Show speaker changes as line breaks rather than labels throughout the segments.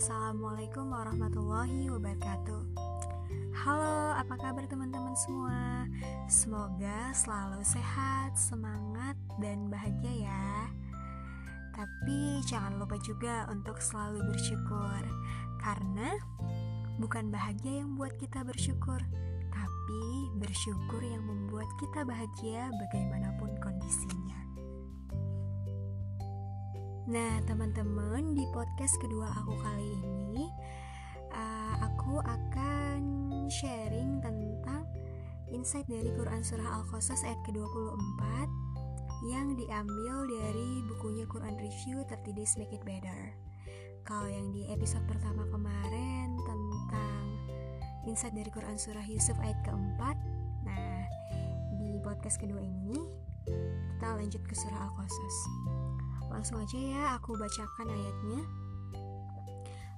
Assalamualaikum warahmatullahi wabarakatuh. Halo, apa kabar teman-teman semua? Semoga selalu sehat, semangat, dan bahagia ya. Tapi jangan lupa juga untuk selalu bersyukur Karena bukan bahagia yang buat kita bersyukur Tapi bersyukur yang membuat kita bahagia bagaimanapun kondisinya Nah, teman-teman, di podcast kedua aku kali ini, uh, aku akan sharing tentang insight dari Quran Surah Al-Qasas ayat ke-24 yang diambil dari bukunya Quran Review 30 Days Make It Better. Kalau yang di episode pertama kemarin tentang insight dari Quran Surah Yusuf ayat keempat, nah di podcast kedua ini kita lanjut ke Surah Al-Qasas. Langsung aja ya aku bacakan ayatnya.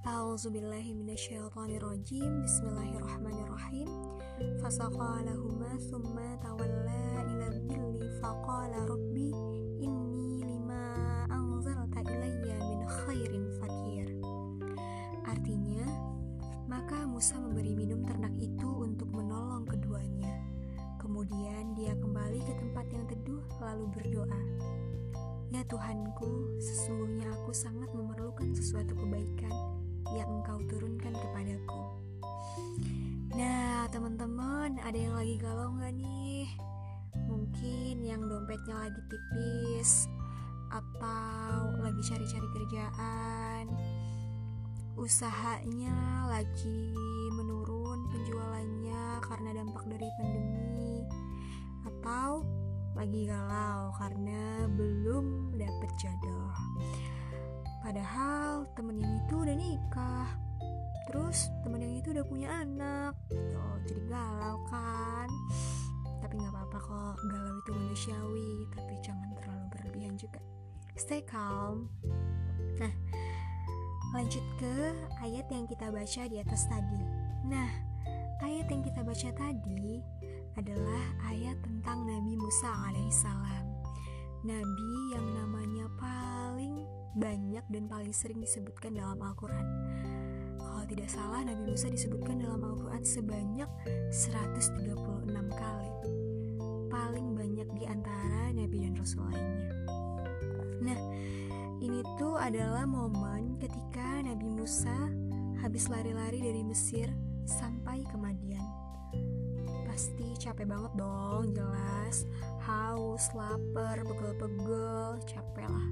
A'udzubillahiminasyaitonirrojim Bismillahirrahmanirrahim Fasaqalahuma thumma tawalla ila dhilli faqala rabbi inni lima anzalta ilayya min khairin fakir Artinya, maka Musa memberi minum ternak itu untuk menolong keduanya. Kemudian dia kembali ke tempat yang teduh lalu berdoa. Ya Tuhanku, sesungguhnya aku sangat memerlukan sesuatu kebaikan yang Engkau turunkan kepadaku. Nah, teman-teman, ada yang lagi galau nggak nih? Mungkin yang dompetnya lagi tipis, atau lagi cari-cari kerjaan, usahanya lagi menurun penjualannya karena dampak dari pandemi, atau lagi galau karena belum dapet jodoh. Padahal temen yang itu udah nikah, terus temen yang itu udah punya anak, gitu. Jadi galau kan? Tapi nggak apa-apa kok, galau itu manusiawi, tapi jangan terlalu berlebihan juga. Stay calm. Nah, lanjut ke ayat yang kita baca di atas tadi. Nah, ayat yang kita baca tadi adalah ayat tentang Nabi Musa alaihissalam. Nabi yang namanya paling banyak dan paling sering disebutkan dalam Al-Quran. Kalau tidak salah, Nabi Musa disebutkan dalam Al-Quran sebanyak 136 kali. Paling banyak di antara Nabi dan Rasul lainnya. Nah, ini tuh adalah momen ketika Nabi Musa habis lari-lari dari Mesir sampai ke Madian pasti capek banget dong jelas. Haus lapar pegel-pegel capek lah.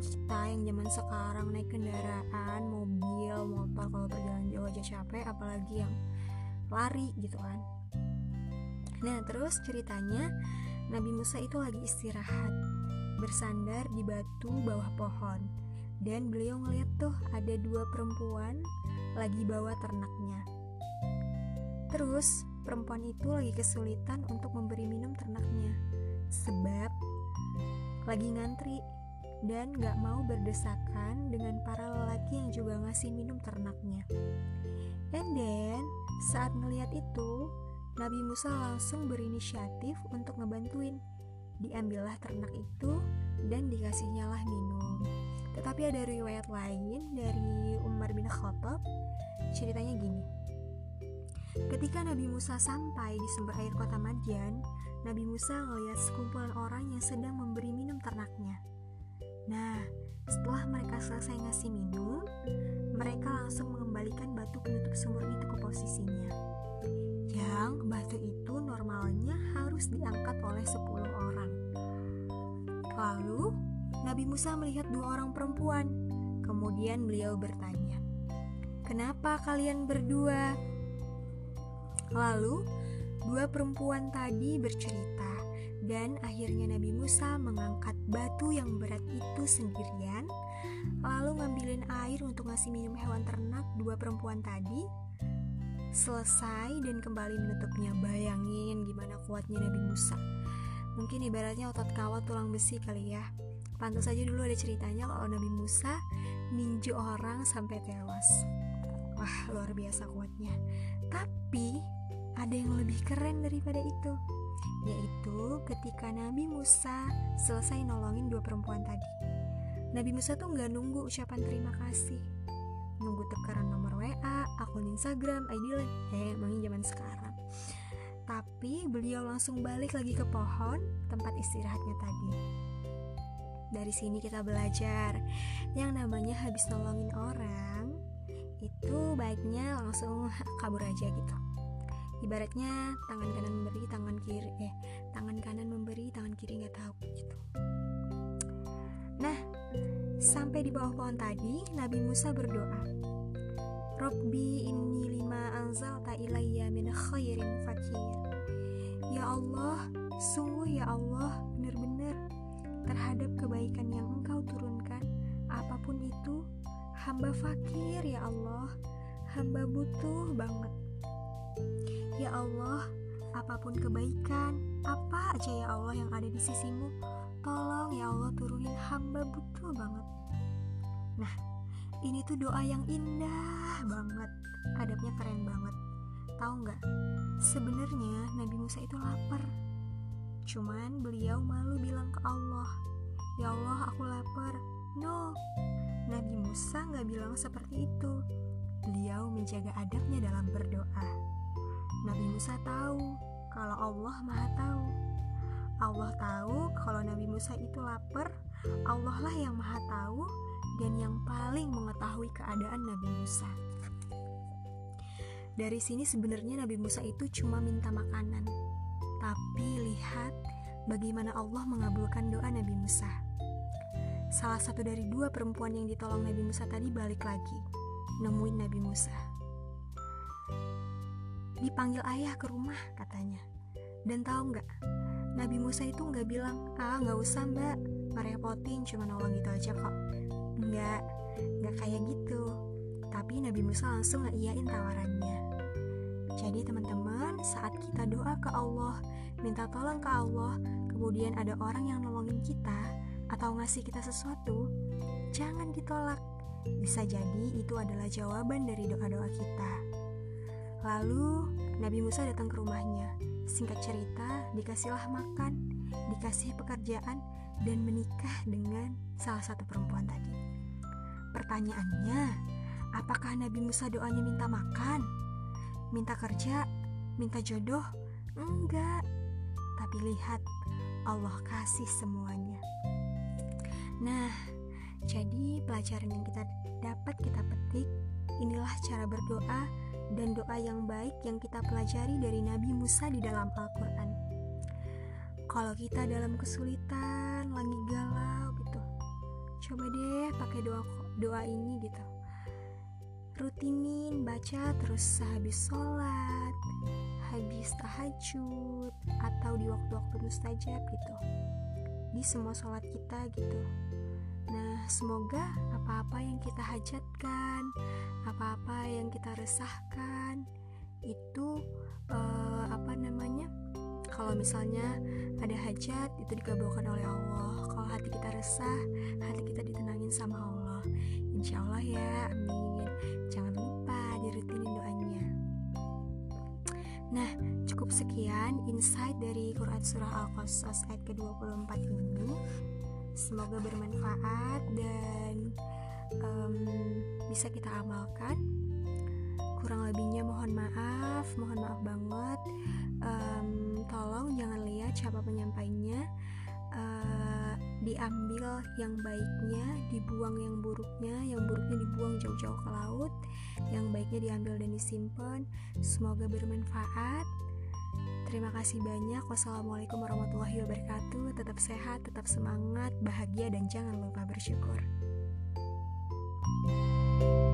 Kita yang zaman sekarang naik kendaraan mobil motor kalau perjalanan jauh aja capek apalagi yang lari gitu kan. Nah terus ceritanya Nabi Musa itu lagi istirahat bersandar di batu bawah pohon. Dan beliau ngeliat tuh ada dua perempuan lagi bawa ternaknya terus perempuan itu lagi kesulitan untuk memberi minum ternaknya sebab lagi ngantri dan gak mau berdesakan dengan para lelaki yang juga ngasih minum ternaknya. And then, saat ngeliat itu, Nabi Musa langsung berinisiatif untuk ngebantuin. Diambillah ternak itu dan dikasihnya lah minum. Tetapi ada riwayat lain dari Umar bin Khattab, ceritanya gini. Ketika Nabi Musa sampai di sumber air kota Madian, Nabi Musa melihat sekumpulan orang yang sedang memberi minum ternaknya. Nah, setelah mereka selesai ngasih minum, mereka langsung mengembalikan batu penutup sumur itu ke posisinya. Yang batu itu normalnya harus diangkat oleh 10 orang. Lalu, Nabi Musa melihat dua orang perempuan. Kemudian beliau bertanya, "Kenapa kalian berdua?" Lalu, dua perempuan tadi bercerita, dan akhirnya Nabi Musa mengangkat batu yang berat itu sendirian, lalu ngambilin air untuk ngasih minum hewan ternak dua perempuan tadi. Selesai dan kembali menutupnya. Bayangin gimana kuatnya Nabi Musa. Mungkin ibaratnya otot kawat tulang besi kali ya. Pantas saja dulu ada ceritanya kalau Nabi Musa ninju orang sampai tewas. Wah, luar biasa kuatnya. Tapi ada yang lebih keren daripada itu, yaitu ketika Nabi Musa selesai nolongin dua perempuan tadi. Nabi Musa tuh nggak nunggu ucapan terima kasih, nunggu tukeran nomor WA, akun Instagram, ID lain. Eh, emangnya zaman sekarang. Tapi beliau langsung balik lagi ke pohon tempat istirahatnya tadi. Dari sini kita belajar yang namanya habis nolongin orang itu baiknya langsung kabur aja gitu. Ibaratnya tangan kanan memberi, tangan kiri eh tangan kanan memberi, tangan kiri nggak tahu gitu. Nah, sampai di bawah pohon tadi Nabi Musa berdoa, Robbi inni lima anzalta ilayya min khairin fakir. Ya Allah, sungguh ya Allah, benar-benar terhadap kebaikan yang Engkau turunkan, apa pun itu, hamba fakir ya Allah, hamba butuh banget. Ya Allah, apa pun kebaikan, apa aja ya Allah yang ada di sisimu, tolong ya Allah turunin hamba butuh banget. Nah, ini tuh doa yang indah banget, adabnya keren banget. Tahu nggak? Sebenarnya Nabi Musa itu lapar. Cuman beliau malu bilang ke Allah, Ya Allah aku lapar. No, Nabi Musa nggak bilang seperti itu. Beliau menjaga adabnya dalam berdoa. Nabi Musa tahu kalau Allah Maha tahu. Allah tahu kalau Nabi Musa itu lapar, Allah lah yang Maha tahu dan yang paling mengetahui keadaan Nabi Musa. Dari sini sebenarnya Nabi Musa itu cuma minta makanan. Tapi lihat bagaimana Allah mengabulkan doa Nabi Musa. Salah satu dari dua perempuan yang ditolong Nabi Musa tadi balik lagi, nemuin Nabi Musa. Dipanggil ayah ke rumah katanya. Dan tahu nggak Nabi Musa itu nggak bilang ah nggak usah mbak ngerepotin cuma nolong gitu aja kok nggak nggak kayak gitu. Tapi Nabi Musa langsung ngeiyain tawarannya. Jadi teman-teman saat kita doa ke Allah minta tolong ke Allah kemudian ada orang yang nolongin kita atau ngasih kita sesuatu jangan ditolak bisa jadi itu adalah jawaban dari doa-doa kita Lalu Nabi Musa datang ke rumahnya. Singkat cerita, dikasihlah makan, dikasih pekerjaan, dan menikah dengan salah satu perempuan tadi. Pertanyaannya, apakah Nabi Musa doanya minta makan? Minta kerja? Minta jodoh? Enggak. Tapi lihat, Allah kasih semuanya. Nah, jadi pelajaran yang kita dapat kita petik, inilah cara berdoa dan doa yang baik yang kita pelajari dari Nabi Musa di dalam Al-Quran. Kalau kita dalam kesulitan, lagi galau gitu, coba deh pakai doa doa ini gitu. Rutinin baca terus sehabis sholat, habis tahajud, atau di waktu-waktu mustajab gitu. Di semua sholat kita gitu. Nah, semoga apa-apa yang kita hajatkan, apa-apa yang kita resahkan itu uh, apa namanya? Kalau misalnya ada hajat itu dikabulkan oleh Allah. Kalau hati kita resah, hati kita ditenangin sama Allah. Insya Allah ya, amin. Sekian insight dari Quran Surah Al-Qasas ayat ke-24 ini. Semoga bermanfaat dan um, bisa kita amalkan. Kurang lebihnya mohon maaf, mohon maaf banget. Um, tolong jangan lihat siapa penyampainya. Uh, diambil yang baiknya, dibuang yang buruknya, yang buruknya dibuang jauh-jauh ke laut, yang baiknya diambil dan disimpan. Semoga bermanfaat. Terima kasih banyak. Wassalamualaikum warahmatullahi wabarakatuh. Tetap sehat, tetap semangat, bahagia, dan jangan lupa bersyukur. thank you